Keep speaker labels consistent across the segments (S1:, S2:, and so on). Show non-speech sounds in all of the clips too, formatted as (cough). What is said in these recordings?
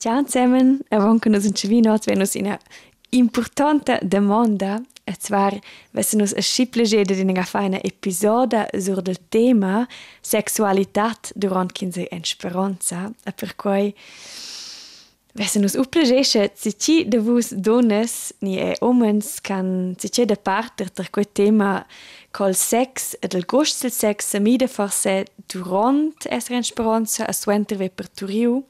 S1: Ciao zusammen, avon che nos incevino, venus ina importante domanda, e zwar, wesse nos a schiplegede di nega fa una episoda sur del tema sexualitat durant quinze en speranza, e per cui wesse nos uplegesce, si ci de vus dones ni e omens can si ci de parter ter quel tema col sex e del gust del sex a mide forse durant esser en speranza a suenter per turiu,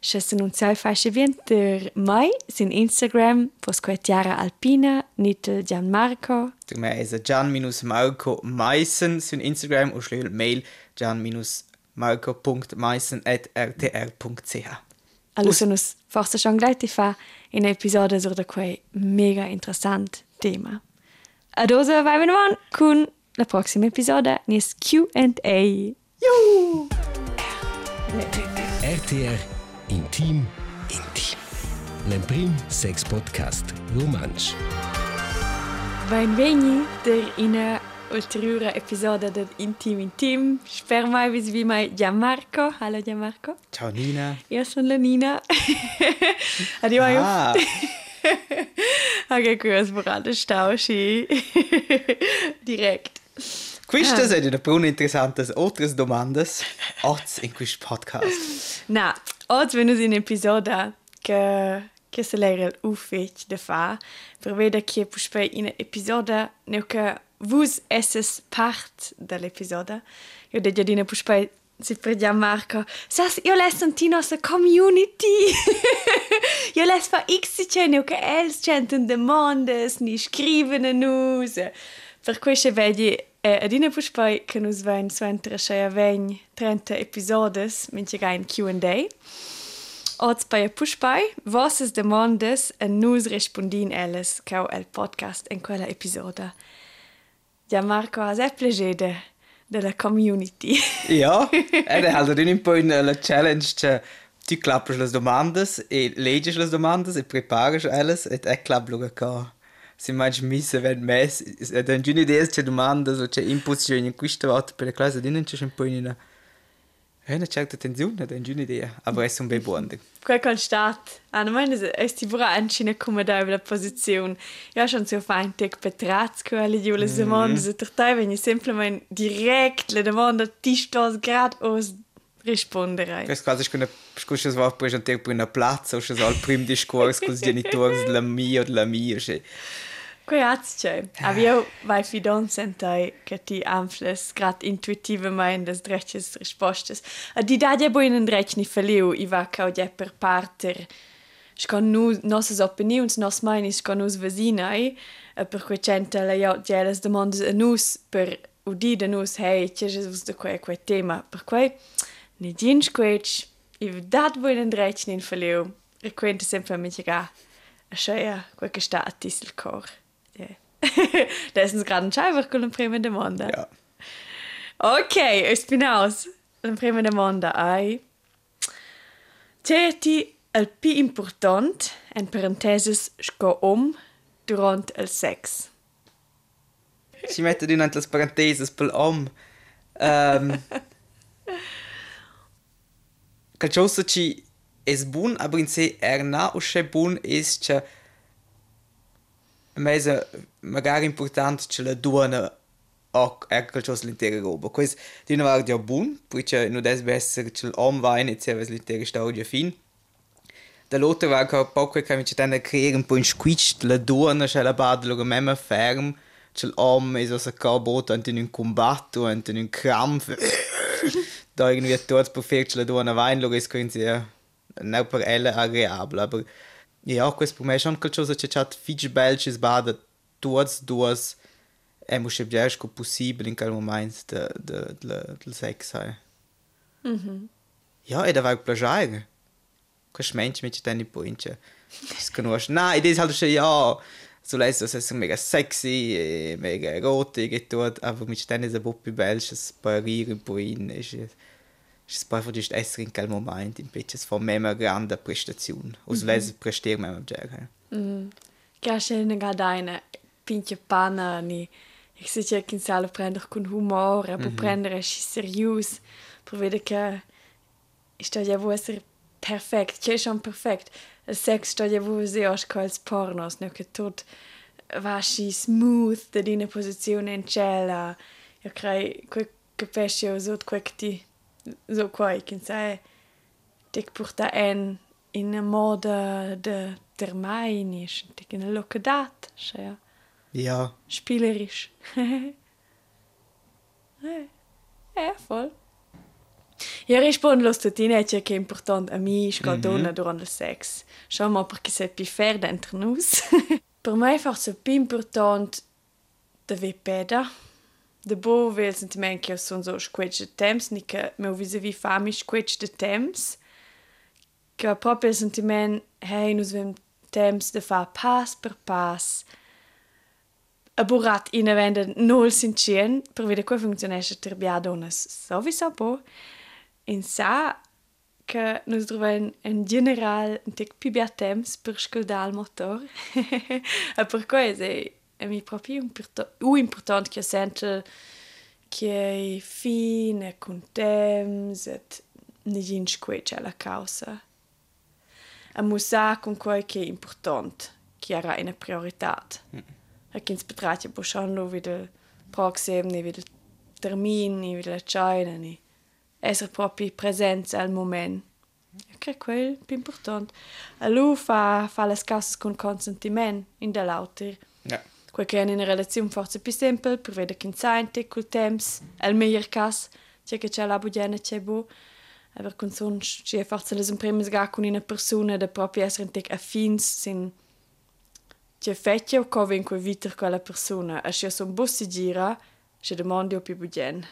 S1: Še se non sai fasce vinter mai sin Instagram pos quet Jara Alpina nitel Gianmarco.
S2: Der me es Gian-Marco Meissen sin Instagram o schleel mail gian-marco.meissen@rtr.ch.
S1: Allora nos forse schon gleich ti fa in episode sur da quei mega interessant tema. Adosa vai ben van con la prossima episode nis Q&A.
S2: Juhu!
S3: RTR Intim Intim. L'emprim sex podcast romansch.
S1: Benveni der ina ulteriore episode del Intim Intim. Sper mai vis vi mai Gianmarco. Hallo Gianmarco.
S2: Ciao Nina.
S1: Io sono la Nina. (laughs) Adio
S2: Ah, (laughs)
S1: Ok, qui ho sborato stausci. Direkt.
S2: questa ah. è una bruna interessantes otras domandas oz in quist podcast.
S1: Na, Als wenn in Episode que che se leire ufech de fa, Verveder kie pupe in Episode ne que vus esses part dell'episode. Io de Giardina pupe si perdiamo Marco. Sas io les sentino sa community. io les fa x cene che els centen demandes, ni scrivene nus. Per cui se vedi eh, adina puspe che nus vein suentra che vein 30 episodes, mince ga in Q&A. Oz bei a pushpai, vosses demandes e nus respondin elles cau el podcast en quella episoda. Ja Marco has e plegede della community. (laughs)
S2: Ja, ed è halt un po' la challenge che tu clappes le domandas e leges le domandas e prepares alles et e clap luga Si manch misse wenn mes ed un giuni des che domandas o che inputs in questa volta per la classe dinnen c'è un po' in una certa tensione, è un giuni idea, aber es un be buono.
S1: Quel constat. Anna meine, es ti vorrà ancina come da la posizione. Ja schon so fein tec petraz quelle di le demandes e trattai vegni semplicemente direct le domande ti stos grad os rispondere.
S2: Questo quasi è una scusa va presentare per una piazza o se al primo discorso (laughs) con i genitori della mia o della mia.
S1: Grazie. Aber io vai fidon sentai che ti anfles grad intuitivamente des dreches rispostes. A di dadja bo in un drech ni feliu, i va cau ja per parter. Scon nu nossas opinions, nos mainis scon nus vesinai, e per quei centa la ja geles demandas a nus per udi de nus, hey, c'è Jesus de quei quei tema. Per quei, ne dins quech, i dat bo in un drech ni feliu. E quenta sempre mi ga. A scheia, quei che sta a tisel cor. Yeah. (laughs) das ist gerade ein Scheiber con la prima domanda.
S2: Ja.
S1: Ok, espinaus. La prima domanda ai. Certi el pi important en parenthesis sco om durant el sex.
S2: Si mette in le parenteses per om. Um, (laughs) Calciosa ci es bun, aber in se erna o che bun es che mesa magari important che la duona o ecco ciò l'intera roba. Questo di una guardia bun, perché non deve essere che l'om va in e serve l'intera storia fin. Dall'altra va che poco che mi ci tende a creare un po' in squitch la duona che la bada lo mema ferm, che l'om è so che bota in un combatto, in un krampf. Da irgendwie dort perfekt la duona va in lo che quindi non per ella agreabile, aber ja, questo per me è schon qualcosa che c'ha fitch belcis bada tuos duos e mo che biesco possibile in quel momento de, de, de, del sex hai. Ja, e da vai plagiare. Quest mensch mit den poinche. Das conosci. Nein, das halt schon ja. So lässt das ist mega sexy, e mega erotisch aber mit ist ein Boppi belges parieren po in ist ist es einfach just essere in quel momento in pitches von mema grande prestazione. Os lese prestier mema bjerg.
S1: Che c'è una gadaina pinche pana ni. Ich sehe ja kein Salo prender con humor, aber prendere si serius. Per vedere che sto ja vuoi essere perfekt, c'è schon perfekt. Il sex sto ja wo se os quels pornos, no che tot vasci smooth da dina posizione in cella. Io crei quel capisci o so quel che ti so quai, che sai, tic porta en in moda de termainisch, tic in a locadat, (laughs) ja.
S2: Ja,
S1: Spielerisch. eh, voll. Io rispondo lo statinetto che è importante a me, che mm donna durante il sex. Mal, perché se più fair dentro noi. per (laughs) me è forse più importante da vepeda. de boa vez também que eu sou os coisas de temps, nem que meu vis-a-vis famis coisas de temps, que a própria sentimento, hey, nos vemos temps de far pass per pass, a borrat in avenda nol sintien, per vede come funzionesce terbia donas sovi sapo, in sa che nos troven in general un tec più bia temps per scaldare il motor, e per questo mi proprio importa- u importante che sento che è fine con temps et nigin squetch la causa. A musa con quel che è importante, che era una priorità. E che si betracht po schon lo wieder proxim, ni wieder termin, ni wieder China, ni essere proprio presente al moment. E che è quel più importante. E lui fa, fa le cose con consentimento in dell'altro.
S2: ja.
S1: Quel che in una relazione forse più semplice, per vedere che sente col tempo, è il miglior caso, c'è che c'è la bugiana, c'è bo. E per con son, c'è forse le prime sgar con una persona da proprio essere tic affins, sin c'è fecchio o cove in cui quella persona, e se son bus si gira, c'è domandi o più bugian.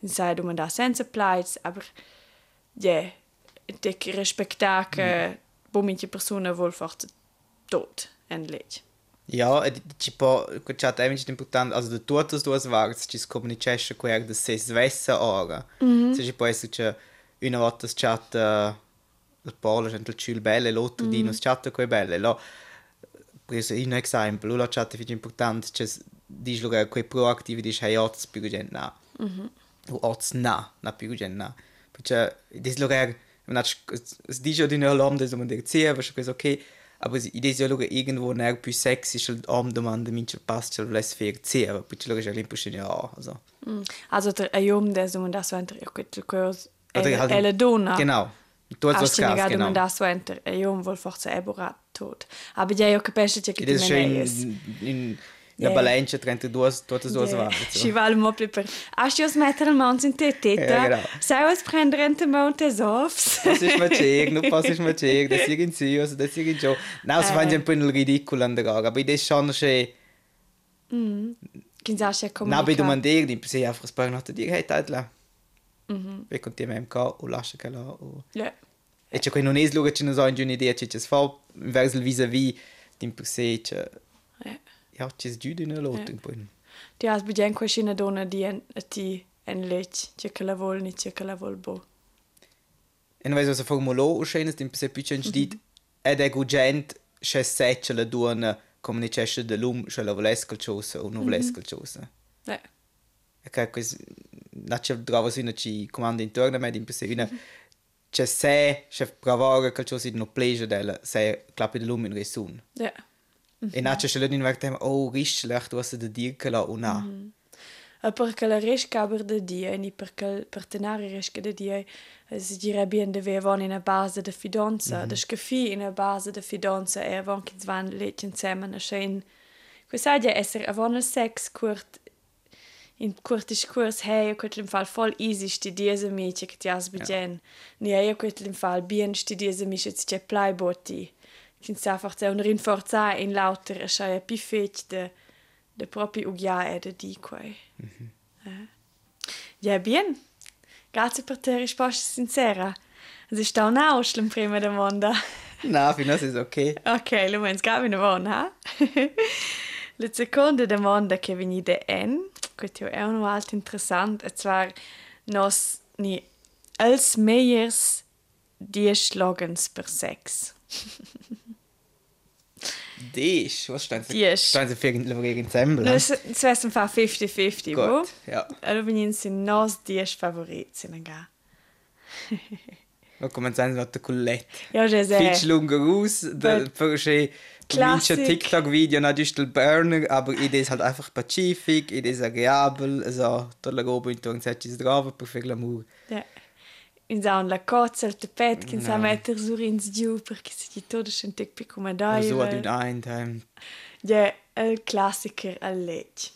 S1: In sai domanda senza plights, aber, tic che, mm.
S2: Ja, tipo, c'è è importante, also da tutte le parti ci comunicano con er, dass es wesse ora. Mm -hmm. Se ci può essere che una volta chat il polo, il ciul belle, l'altro mm -hmm. di nos chat con belle. Lo, questo è un esempio, lo chat è importante, c'è dici lo che proattivo dici hai ots più che na. Mm -hmm. O ots na, na più che na. Perché dici lo che una dici di un lom, dici dire, sì, ma questo ok. Aber i des jo irgendwo ner più sexy schel om domanda minche passt schel les fer zera poi lo che l'impression ja also
S1: Mm. Also der Ayom, der so man das ich kurz,
S2: Oder halt-
S1: elle donna.
S2: genau tu hast was
S1: du negado
S2: genau
S1: das enter, Ayom vuol forse eborat tot. Aber ja, ti
S2: è schön
S1: menes.
S2: in, in
S1: Yeah.
S2: balanza tra due tutte due
S1: Yeah.
S2: so.
S1: Ci vale mo più per... Hast du das mettere il mons in te teta?
S2: Ja, genau.
S1: Sai was prendere (laughs) in te montes offs?
S2: Was ist mal check, nu pass ist mal check, das ist irgendwie also das ist irgendwie so. Na, es fand ich ein bisschen ridicolo an der Gag, aber das schon schön.
S1: Che sa se come.
S2: Na, du man dir, die se einfach sparen nach dir, hey, Teitla. Mhm. Wir konnten dir MK und lassen kann und
S1: Ja.
S2: E c'è quei non es luga c'è non so in un'idea c'è c'è fa verso il vis-à-vis di per sé c'è
S1: ja,
S2: ci sgiudi ne lot in poi.
S1: Ti has budien quei scena dona di en a ti en lec, c'è che la vol ni c'è che la vol bo.
S2: En weiso se formulo u schenes din se picen sdit ed ego gent che sece la duona come ne c'esce de lum che la volesca cosa o non volesca cosa.
S1: Eh.
S2: E che quis na c'è drava sina ci comanda intorno a me din se una c'è se che provare qualcosa in no pleasure della se clappe de lum in resun.
S1: Yeah.
S2: E na c'è l'un in vertem oh rischlecht du hast da dir kala o na.
S1: E perché la risca per de dia, ni perché il partenari risca de dia, si direbbe bien de avevano una base de fidanza, mm -hmm. de scafi in una base de fidanza e avevano che zvan lech insieme a schein. Questa è essere avevano il sex curt in curti scurs hey, quet im Fall voll easy sti diese Mädchen che ti has begen. Ni io quet im Fall bien sti diese Mädchen che plai Fin sa einfach un rinforza in lauter a schei pifet de de propi ugia e de di quei. Eh. Ja, bien. Grazie per te risposta sincera. Es ist auch noch schlimm prima domanda.
S2: Na, fino a se è ok.
S1: Ok, lo mens gavi una buona, ha? (laughs) La seconda domanda che veni da en, questo è un altro interessante, e zwar nos ni als meiers die Slogans per sex. (laughs)
S2: Dish, was steht
S1: Dish.
S2: Steht für irgendein Ensemble? ne?
S1: Das (laughs) ein Fall 50-50, wo?
S2: Ja.
S1: Also wenn ich sind nos die Favoriten sind ga.
S2: Lo cominciamo a la colletta.
S1: Ja, già
S2: Viel
S1: sei.
S2: länger aus, da
S1: Weil-
S2: für ein
S1: Klassik.
S2: TikTok-Video natürlich der Burner, aber Idee ist halt einfach pacific, Idee ist agreeabel, also da la roba intorno c'è ci sdrava per fare l'amour.
S1: Ja. In sa la cozza, il tappeto, che sa
S2: No.
S1: mettere su ins giù, perché si di tutto c'è un tic più come dai.
S2: Also ad in ein Time.
S1: Ja, il classiker al legge.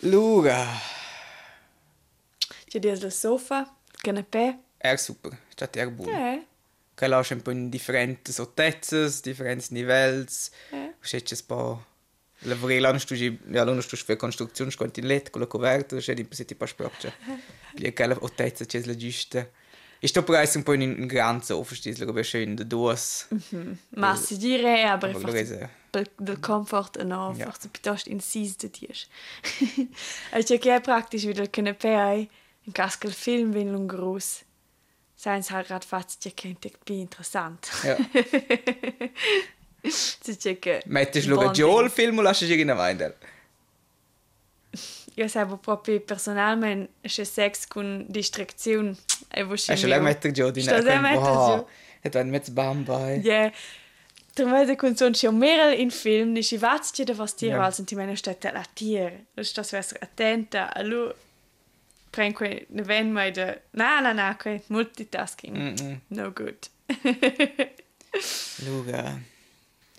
S2: Lura, (laughs)
S1: C'è dies del sofa, il canapè.
S2: er super, statt er buon.
S1: Eh,
S2: Che lascia un po' in differenti altezze, differenti livelli,
S1: eh.
S2: c'è un po' ja l'anno studi per costruzione, in letto con la coperta, c'è un po' si tipo spropcia. Lì che altezza c'è la giusta. Ich sto preis un po' in, in Grenze, oh, verstehst du, aber schön de dos.
S1: Ma si dire, aber del comfort e no,
S2: Ja.
S1: forse piuttosto incis de dies. E c'è che è praktisch wieder canapè hai, in il film viene un groß. Seien halt grad fast c'è che è interessant.
S2: Ja. (laughs)
S1: Si c'è che...
S2: Du
S1: bonding.
S2: Joel il film o lasci dir in Weindel?
S1: Io sabo proprio personalmente c'è sex con distrazione. E vuoi
S2: Hast du lang metter Joe di
S1: Sto se metter giù.
S2: Et wenn mit Bamba.
S1: Ja. Trovate con son c'è un merel in film, ni si vazzi c'è da was tier,
S2: Ja.
S1: also ti meno stette la tier. Du stas essere attenta, a lu pren que ne ven mai de na na na multitasking.
S2: Mm -mm.
S1: No good. (laughs)
S2: Lura.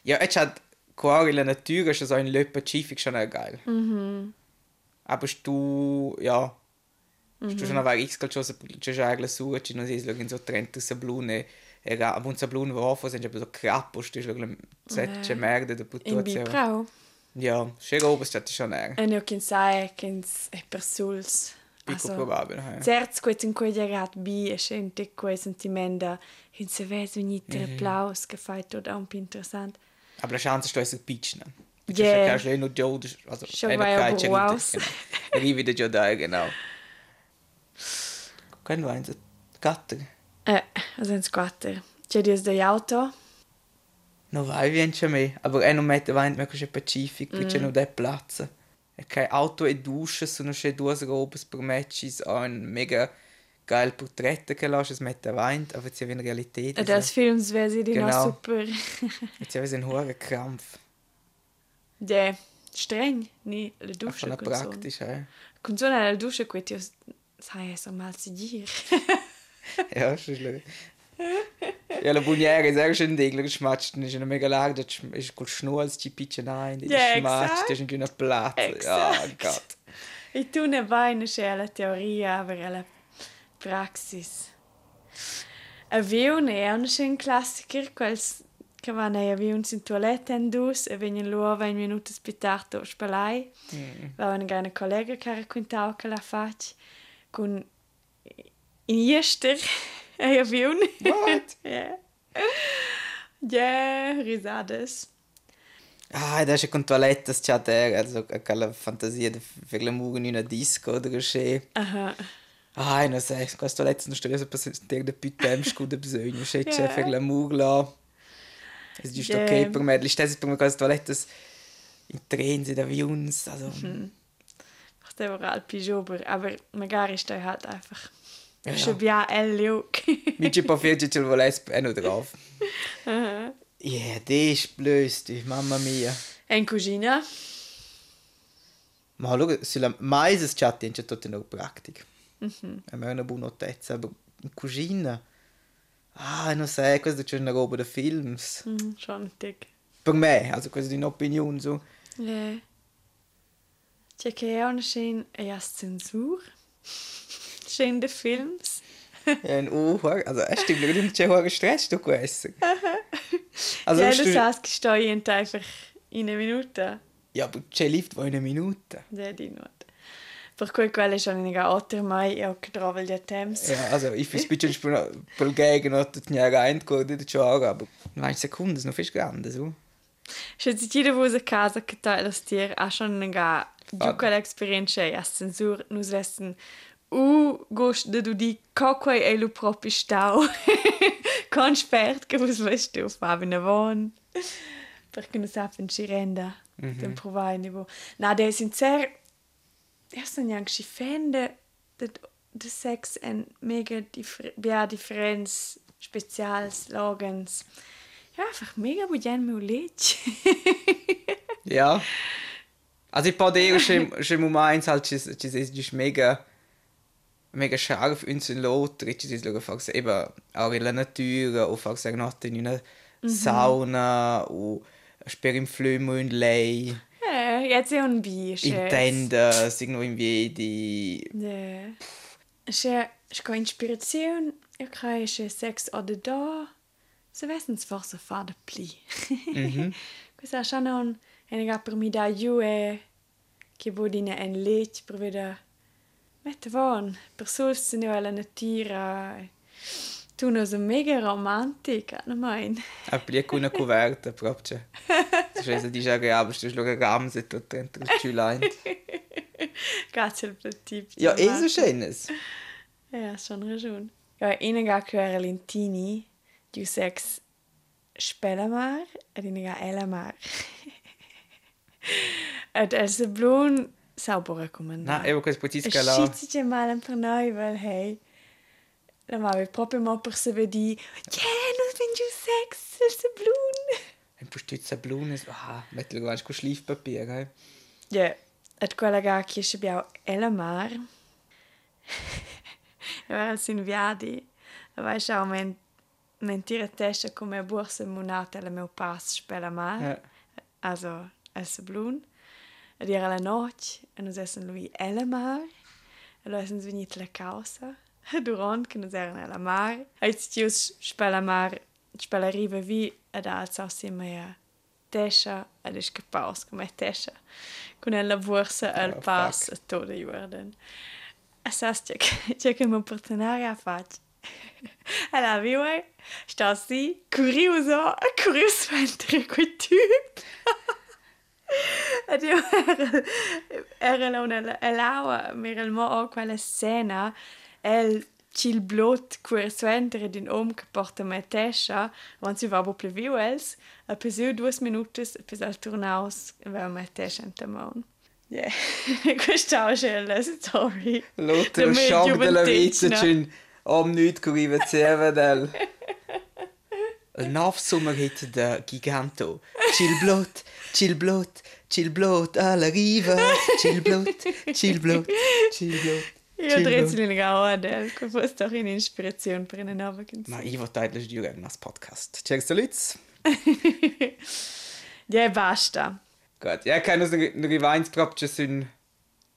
S2: Ja, et hat qua in la natura schon so ein Löp Pazifik schon geil.
S1: Mhm.
S2: Aber du, ja, stu schon avere x calciosa c'è già la sua, ci non si slogan so trenta sa blune. Era a bunza blune va offo, sind aber so stu slogan sette merda da
S1: In
S2: putuzia.
S1: bibrau.
S2: Ja, schön oben statt schon er.
S1: E ne kin sai kins e per suls.
S2: Pico probabile, ja.
S1: Certs quet in quei gerat bi e scente quei sentimenta in se ves unit
S2: Mhm.
S1: applaus che fai tot un più interessant.
S2: a Brašanca što je se pična.
S1: Če
S2: yeah. še kaže
S1: eno
S2: džod,
S1: eno kaj
S2: če ni.
S1: Ni
S2: vidi
S1: džod,
S2: genau. Kaj je no. za kater?
S1: Eh, za kater. Če je zdaj avto.
S2: No, vai vince me, aber eno mette vai me cos'è pacific, mm. c'è no da plazza. E che auto e dusche sono c'è due robe per me, ci sono mega geil Porträt che lascia es mette Wein, aber c'è in Realität.
S1: E das Films wäre sie die noch
S2: Genau.
S1: super. (laughs)
S2: Jetzt haben wir einen hohen Krampf.
S1: Ja, streng, ni le
S2: Auch
S1: dusche
S2: schon praktisch, ja.
S1: Con son la dusche quet io sai so mal si dir.
S2: Ja, ist schlimm. Ja, la buniera è sehr schön degler geschmatscht, ist eine mega lag, das ist gut schnur als die Pitche nein, das
S1: Ja,
S2: schmatscht, das ist ein Platz. Ja. Gott.
S1: E tu ne vai ne c'è la teoria, aber la praxis. Avion è un classiker, quels che van ai avions in (laughs) (laughs) toilette en dus e venien lua 20 minuti spitarto spalai.
S2: Mm.
S1: Va una grande collega che raccontava che la fac con in Ester ai avion.
S2: What?
S1: Ja. Ja, risades.
S2: Ah, das ist eine Toilette, das der, also quella fantasia di per l'amour in una disco oder così.
S1: Aha.
S2: Ah, non sai, questa toilette non sto per sentire da più tempo da bisogno, c'è
S1: Ja.
S2: per l'amour là. Es ist
S1: Ja.
S2: okay per me, stessi per me queste toilette in treni, in avions, also...
S1: Macht aber halt Pijober, aber magari ist er halt einfach.
S2: Ja,
S1: Ja,
S2: ja.
S1: ja. el look.
S2: Mi ci può fare che ce lo volesse e non drauf. Ja, das ist blöd, du, mamma mia.
S1: En cugina.
S2: Ma schau, sulla mais es chat c'è tutta una pratica. È una buonotezza, aber in cucina... Ah, non sai, questa c'è una roba da films.
S1: Schon dick.
S2: Per me, also questa è un'opinione so.
S1: Ja. C'è che è una scena e ha censur. (laughs) Scena de films. (laughs)
S2: Ja, ein Uhr, also es stimmt, nicht c'è hoher Stress du questo. Also
S1: ja, du
S2: du...
S1: sagst, ich stehe einfach in einer Minute.
S2: Ja, aber c'è lift vor einer Minute.
S1: Ja, die not. Per cui quella è schon in alter mai e ho trovato gli temps.
S2: Ja, also ich weiß, bitte ich bin pel gegen hat das nicht rein geworden, das schon, aber 20 Sekunden ist noch viel grande so.
S1: Si ti da voz a casa che ta lo stier a schon nga giuca l'esperienza e a censur nus lessen u gost de du di coquai e lu propi stau? Con spert che vos weißt du? Fa bin von perché nus sapen ci renda den provai niveau na de sincer erst ein yang si fende det der Sex en mega differ bia differents specials logans. Ja, einfach mega bugen meu lech. (laughs)
S2: Ja. Also ich paar dir schon, (laughs) schon Moment halt, es ist mega mega scharf in sin lot, richtig ist luego fax eben auch in natura o fax eine notte in una sauna o sper in flumo in lei.
S1: Jetzt è un biche.
S2: In tenda, signo in vedi.
S1: Ja. C'è c'è inspirazione, io credo che sex o de da. Se vessens forse fa de pli.
S2: Mhm.
S1: Questa è non en ga per mi da jue che bodine en lech per veda mette von per solse no alla natura. Tu no so mega romantica, no mein.
S2: Applica una coverta proprio. Cioè dice che abbiamo sto sloga gamse tutto dentro il ciulein.
S1: Grazie per il tip.
S2: Ja, eh so schönes.
S1: Ja, schon ragione. Ja, ina ga quera lentini, du sex spelamar, ed ina ga elamar. (laughs) el se blun sauber recommendar.
S2: Na, evo questo potisca là.
S1: Scizzi mal per noi, weil hey. La ma vi proprio mo per se vedi, yeah, non bin du sex, se blun.
S2: Pustizza blunes. Ah, guarda con schliefpapier, eh.
S1: Ja, et quella ga che se biau elamar. Ja, sin viadi. Vai schau men mentire tesche come borsa monata la meu pass spela mar.
S2: Ja.
S1: Also, es blun. Ed era la noche, e nos essen lui ela mar. E lo essen venit la causa. Durant che nos eran alla mar. Eit tius spela mar, spela riva vi, ed alza sima ja tesche, ed is capaus come tesche. Con ella borsa al
S2: Oh,
S1: pass a toda jordan. E sas c'è che c'è che mon partenario fac. Alla vive, sta sì, curioso, curioso mentre quel typ. Ed io era, era una elaua, mi mo quella scena, el cil blot quer suentere din om che porta me tescia, quan si va bo pleviu els, a peseu duas minutos, a pesau turnaus, va me tescia in tamon. Yeah, (laughs) questa è la story.
S2: Lothar
S1: Da
S2: Schock della vita c'è om nüt curiva zeva del. Il nov sommer hette da Giganto. Chill blot, chill blot, chill blot alla riva. Chill blot, chill blot, chill blot. Blot.
S1: sie in Adel, che fosse doch in Inspiration per eine neue
S2: Ma
S1: canzone.
S2: io voto eigentlich di un nas podcast. (laughs)
S1: Ja, basta.
S2: Gut, ja, kann uns sind.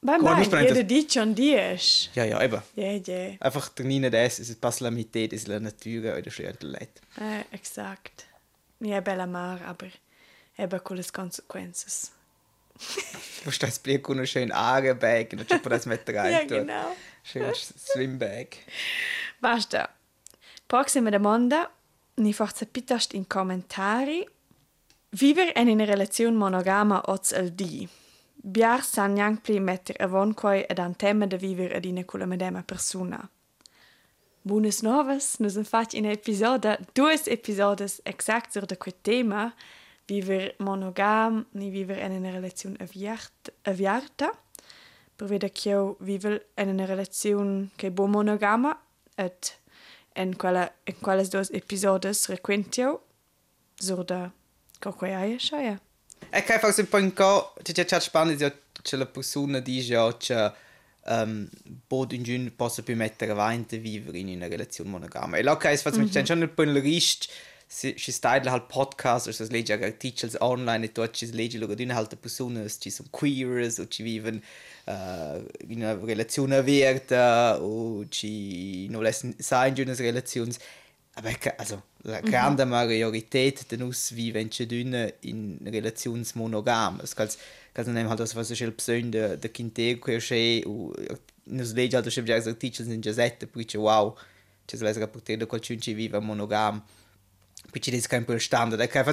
S1: Vai,
S2: Guarda,
S1: vai,
S2: mi prende-
S1: jeder dit schon dies.
S2: Ja, ja, eben.
S1: Ja, ja.
S2: Einfach der Nina des, es passt la mitad des la natura oder schön leid.
S1: Eh, exakt. Ja, bella mar, aber eben con le
S2: Du stehst blick con un schön Arenbag und dann das mit rein. (laughs)
S1: Ja, genau.
S2: Schön Swimbag.
S1: Basta. Proxima domanda, ni forza piuttosto in commentari. Vivere in una relazione monogama oz al di. Biar san yang pli metter avon quai ed an tema de vivere ad ina culla medema persona. Buenas novas, nus han fatg in episoda, duas episodes exact sur de quel tema, viver monogam, ni viver in una relazione aviart, aviarta, per veda che io vivo in una relazione che è buon monogama et in quella in quelles dos episodes frequentio sur da coque aia shaia.
S2: E kai fa un po' in co, c'è c'è c'è spannend ja c'è la persona dice ja c'è um, bod in giun possa più mettere avanti vivere in una relazione monogama. E là kai fa mi c'è schon un po' il rist si si style halt podcast oder so legge articles online e dort ci legge lo di halt persone ci sono queers o ci viven uh, in una relazione aperta o ci non sein in una relazione aber also la grande majorität den us wie wenn ci dünne in relationsmonogam es kann kann nem halt das was so schön besonde de kinte che o nos legge halt schon ja articles in Giassette poi c'è wow c'è la rapportare quel ci vive monogam dice kein standard e kai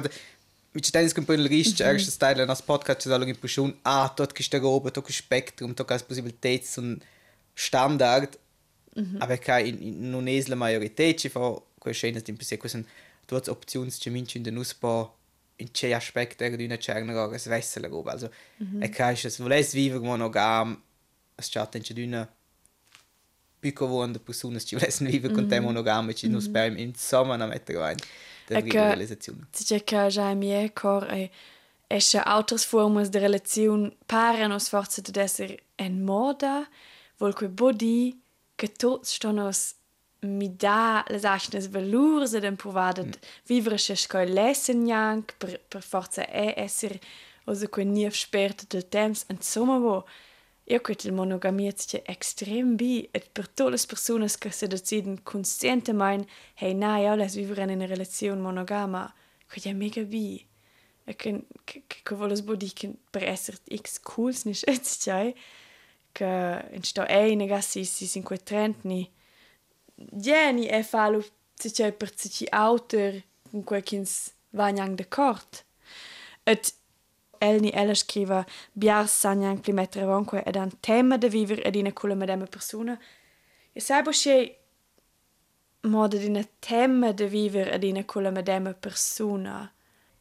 S2: mit tenis un rist mm -hmm. style nas podcast c'è in pushun ah tot che sta roba tot che spectrum tot che possibilitäts un standard -hmm. aber kai in, in non es la majorität ci fa quel schenes di impese quesen dort options ci minci in den usbau in c'è aspect er d'una cerna ora svessa la roba also -hmm. e kai es voles vivere monogam es chat in c'è d'una più vuon de personas ci volessan viver con te monogame ci nus beim insomma na mettere avanti da
S1: E che-
S2: realizzazione.
S1: Dice che già mi è cor e esce altre forme di relazione parano sforzo di essere in moda, vol quei body che tutti stanno mi dà le actions valurs ed improvare mm. vivere se sco lessen jank per, per forza è essere o se quei nie sperto del temps insomma wo io quel il monogamia è extrem bi et per tutte le persone che si decidono conscientemente hey na io les vivere in una relazione monogama. Quel è mega bi e che che che voles body che per essere x cools nicht jetzt cioè che in sto ei negassi si 530 ni Jenny è fallo se c'è per se ci autor con quel che vanno d'accordo. Et Elni ella scriva biar sanjang pli mettere vonque ed un tema de vivere ed ina culla medema persona. E sai bo che moda di una tema de vivere ed ina culla medema persona.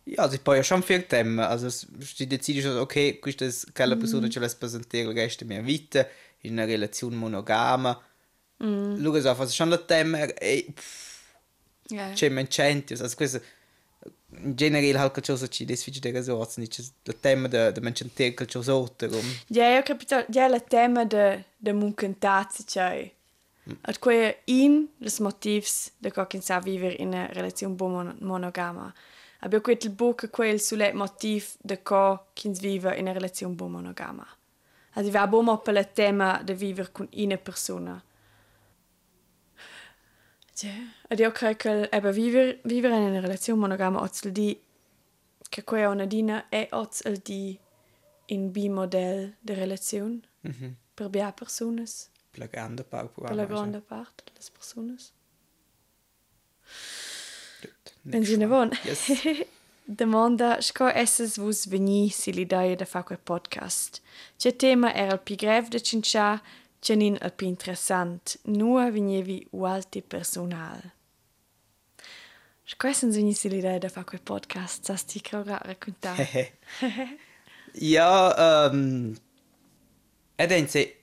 S2: Ja, also ich brauche ja schon viel Themen. Also es- du decidest, also, okay, questa è quella persona che vuole presentare il resto della mia vita in una relazione monogama. Mm. Luca sa, fa schon la tema e
S1: Ja.
S2: c'è mencenti, also questo generellt halt chose ci des fich de so ni la tema de de menschen te cal chose otterum.
S1: Ja, io capito, ja la tema de de munkentazzi cai. Ad quei in les motivs de co quien sa viver in a relazione bon monogama. Abbia quet il buca quel sulle motiv de co quien vive in a relazione bon monogama. Ad va bon op la tema de viver con una persona. Ja, ed io credo che ebbe vivere, vivere in una relazione monogama oz di che quei una dina è oz il di in bimodell de relazione
S2: Mhm.
S1: per bia personas,
S2: Per la grande parte.
S1: per la grande parte delle Ben
S2: next
S1: sie
S2: one.
S1: von.
S2: Yes. (laughs)
S1: Domanda, sco esses vus veni si l'idea de fa quel podcast. Ce tema era il pi grev de cincia, ce nin il pi interessant. Nua vignevi ualti personal. Sco esses veni si l'idea de fa quel podcast, sas ti crora raccontare.
S2: ja, ähm, er denkt sich,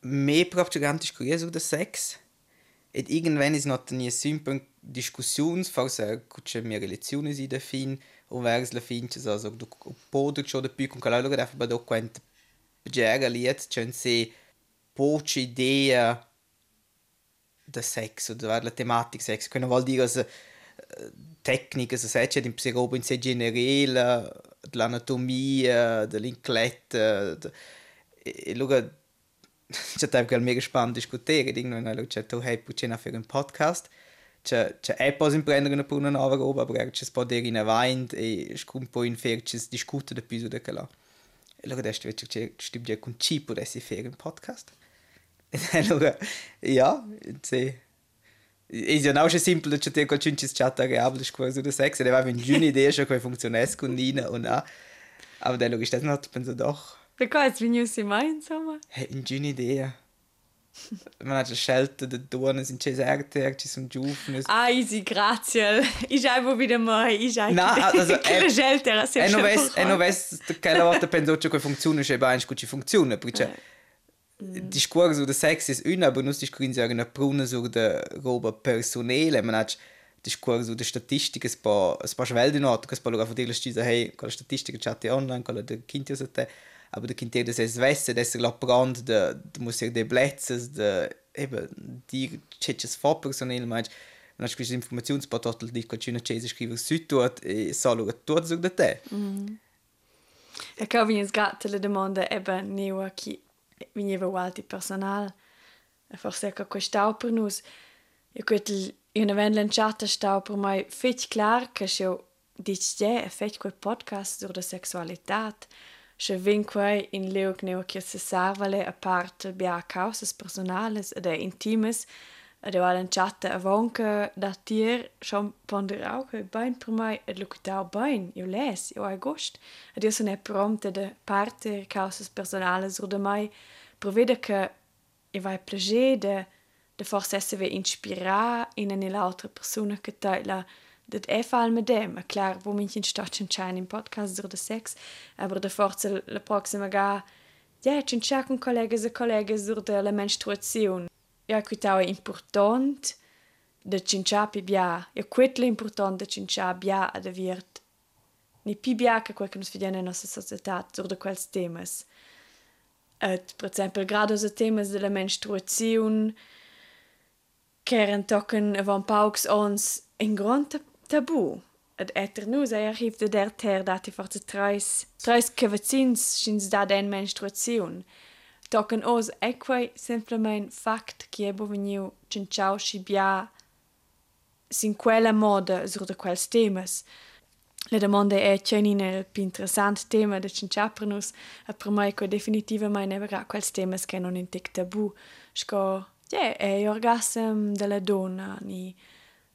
S2: mehr proprio gigantisch curioso da Sex. Et irgendwann ist noch eine simple Diskussion, falls er kutsche mehr relazioni si da fin, o vers la fin, ci so, so, du poder ciò da più con calore, che deve do quant begera liet, c'è se poche idea da sex, oder la tematica sex, che non vuol dire che tecniche, se sai, c'è di psicopo in sé generale, dell'anatomia, dell'incletta, e, e luego (laughs) c'è tempo che mega spannend diskutieren, irgendwann ich gesagt, hey, pucina für einen Podcast, c'è c'è etwas in prendere una nuova roba, aber c'è un po' di in avanti e scum poi in fer c'è discutere più su che là. E allora adesso c'è ja con cibo da si fer un podcast. E (laughs) allora ja, sì. Ist ja auch schon simpel, dass du qualcuno ci chatta reabile quasi da sex, e aveva una idea schon come funzionasse con Nina und auch. Aber dann ist das noch, penso doch,
S1: Perché es venu si mai, insomma?
S2: Hey, eine idea. Man hat scelto da due, in Cesarte, ci sono giovani.
S1: Ah, easy, grazie. Ich habe wieder mal, ich habe
S2: No, also, (laughs)
S1: che
S2: eh,
S1: scelta era
S2: E
S1: sempre
S2: non ves, e non ves, che la volta penso che funziona, che ci funziona, perché il discorso del sex è una, ma non discorso è una pruna su da roba personale, man hat discorso da statistica, es pa, es pa schwell di notte, che es pa lugar a dire la hey, con la statistica chatte online, con la de kinti a te, aber der Kind das es wesse, das er brand, de, de muss er de Plätze, de, eben, die tschetches vor personell, meinst, dann hast du questa informationsportal di che c'è una cese scrive su tot e solo tot su da te.
S1: E che vi sgatte le domande ebbe neva chi veniva ualti personal. E forse che quest'au per nus. E quel io ne ven lanciata stau per mai fetch clar che io dice e fetch quel podcast sur la sexualitat. Che vin quei in leog neva che se servale a parte bia causas personales ed e intimes ed io lanciata avon che da tier schon ponderau che bain per mai ed locutau bain io les io ai gost ed io sono prompte de parte causas personales de mai per vede che io vai plager de de forse essere inspirar in eine l'altra persona che la dat è fall med dem, è klar, wo mich in Stadt entscheiden im Podcast de sex, aber de forse la proxima ga, ja, c'è un con colleghe e colleghe sur de la menstruazione. Ja, quitau è important da cincia pi bia. Ja, quitla important da cincia bia ad aviert ni pi bia quel che nos in nostra società sur de quels temas. Et, per esempio, grado se temas della menstruazione, che erano tocken avant paucs ons in grand tabu. Et etter ei arriv de der ter dati forse treis, treis cavazzins schins da den menstruazione. Token os equai semplicemente fact che ebo veniu cinciau si bia sin quella moda sur de quels temas. La domanda è e ceni il più interessant tema de cinciau per a per mai definitiva mai nevera quels temas che non intic tabu. Sco, yeah, è e orgasm della donna, ni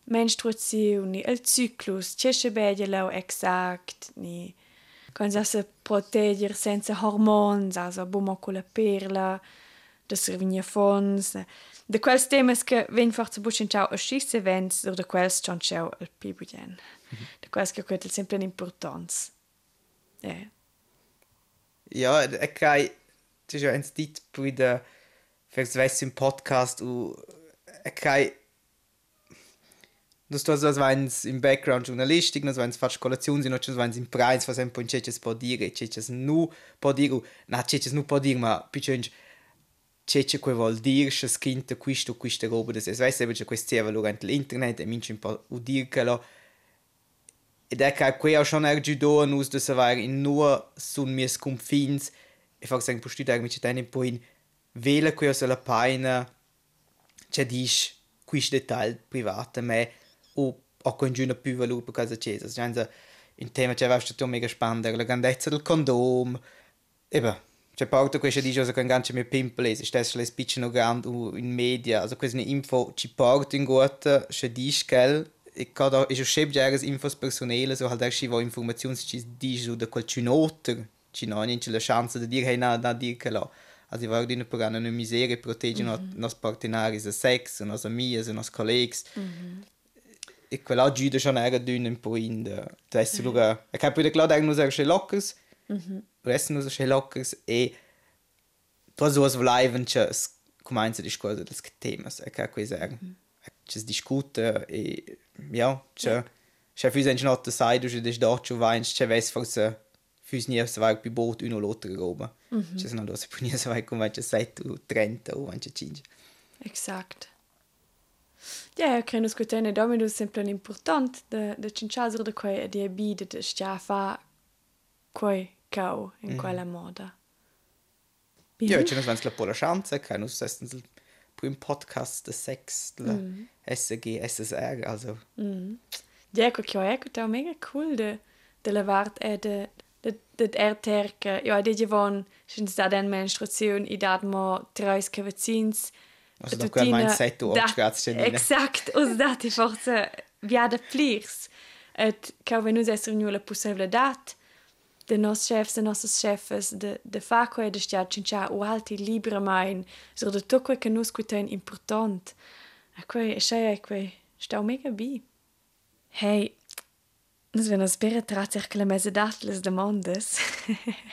S1: menstruazione, ni il cyclus, cesce bedje lau exact, ni... quando si protegger senza hormoni, also bumo con la perla, da servigna fons, de quels temas che ven forza bucin ciao a schisse vents, oder de quels cion ciao al pibugen. De quels che quetel sempre l'importanza. Ja.
S2: Ja, e kai, ist ja ein dit bei der Verswess im Podcast u e kai Das ist also, es im Background Journalistik, wenn es fast Kollektion sind, also wenn es im Preis, was ein point c'è può dire, c'è nu può dire, na c'è nu può dire, ma più c'è quel vuol dire, se skinta questo, questa roba, das es weiß eben, c'è questi valore internet, e minci un po' udircelo, ed è che qui auch schon ergiudo nus de savoir in nur sun mies confins e fa sagen po studiare mit tani po in vela qui la paina c'è dis quis detal private me o o con giuna più valore per casa cesa cioè in tema c'è va stato mega spannend la grandezza del condom eba c'è porto questa dice cosa con ganci me pimple es stes le spiccino grand in media also questa info ci porta in gota c'è dis gel e cada is scheb jagas infos personale so halt erst wo informations ci di su da quel cinoter ci no in la chance de dir hey na na dir che la also i war in per una miseria protegge mm -hmm. nos partenaris a sex nos amias e nos colleagues mm -hmm. E quella ajuda schon era dün un po in de adesso luga e capo de cloud nos er lockers -hmm. resten nos er lockers e tu so as live come einzel di scuola des temas. E sagen mm -hmm. ci discuta e ja, c'è c'è füs ein schnotte sai du des dort schon weins c'è wes forse füs nie so weit bei boot uno lotre roba. C'è non dos puni so weit come c'è sai tu 30 o anche 5
S1: Exakt. Ja kre skutenne Dominus simpel important de Chinchazer de koi e Di bidet e Stjafa koi kau in quella moda.
S2: la pola Chance kann prim Podcast de sechstler mm. SG SSR also.
S1: Mm. Jeko kio eko da mega cool de de la wart e de dat erterke. Ja dit je van sin dat en menstruun i dat ma treis kevezins.
S2: Mm Also da quel mindset nicht.
S1: Exakt, us dati forse via de plirs. Et ca wenn us esser nu la possibilità de nos chefs, de nostres chefes, de, de fa quei de stia cincia o alti libra mein, so de to quei che nus quiten important. A quei, e schei e quei, stau mega bi. Hey, wenn us bere tratzer che le mese dat les demandes.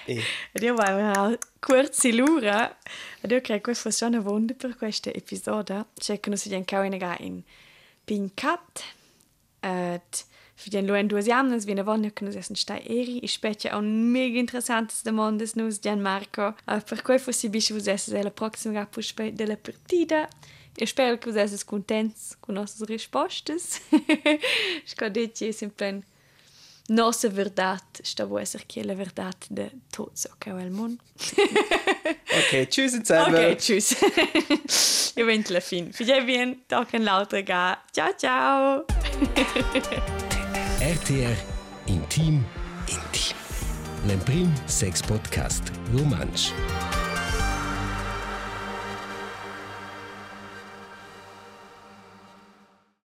S2: Eh.
S1: Ed io vai kurz silura. Ed io creo che fosse una wunde per questa episoda. C'è che nus vien cau in in Pincat. Et für den duas jamnes wie eine Wonne che nus essen stai eri. Ich specie auch mega interessantes demandes nus Gian Marco. Per cui fossi bisci vos esses la prossima rapuspe della partita. Eu espero que vocês contentes com nossas respostas. Estou (laughs) dizer sempre nossa verdade. Está boa ser que é a verdade de todos o que é o mundo. (laughs)
S2: okay tschüss zusammen
S1: Ok, tschüss. (laughs) Eu venho la fin. Figliai bien, tocken lauter ga. Ciao, ciao. (laughs)
S3: RTR Intim Intim. L'Emprim Sex Podcast Romansch.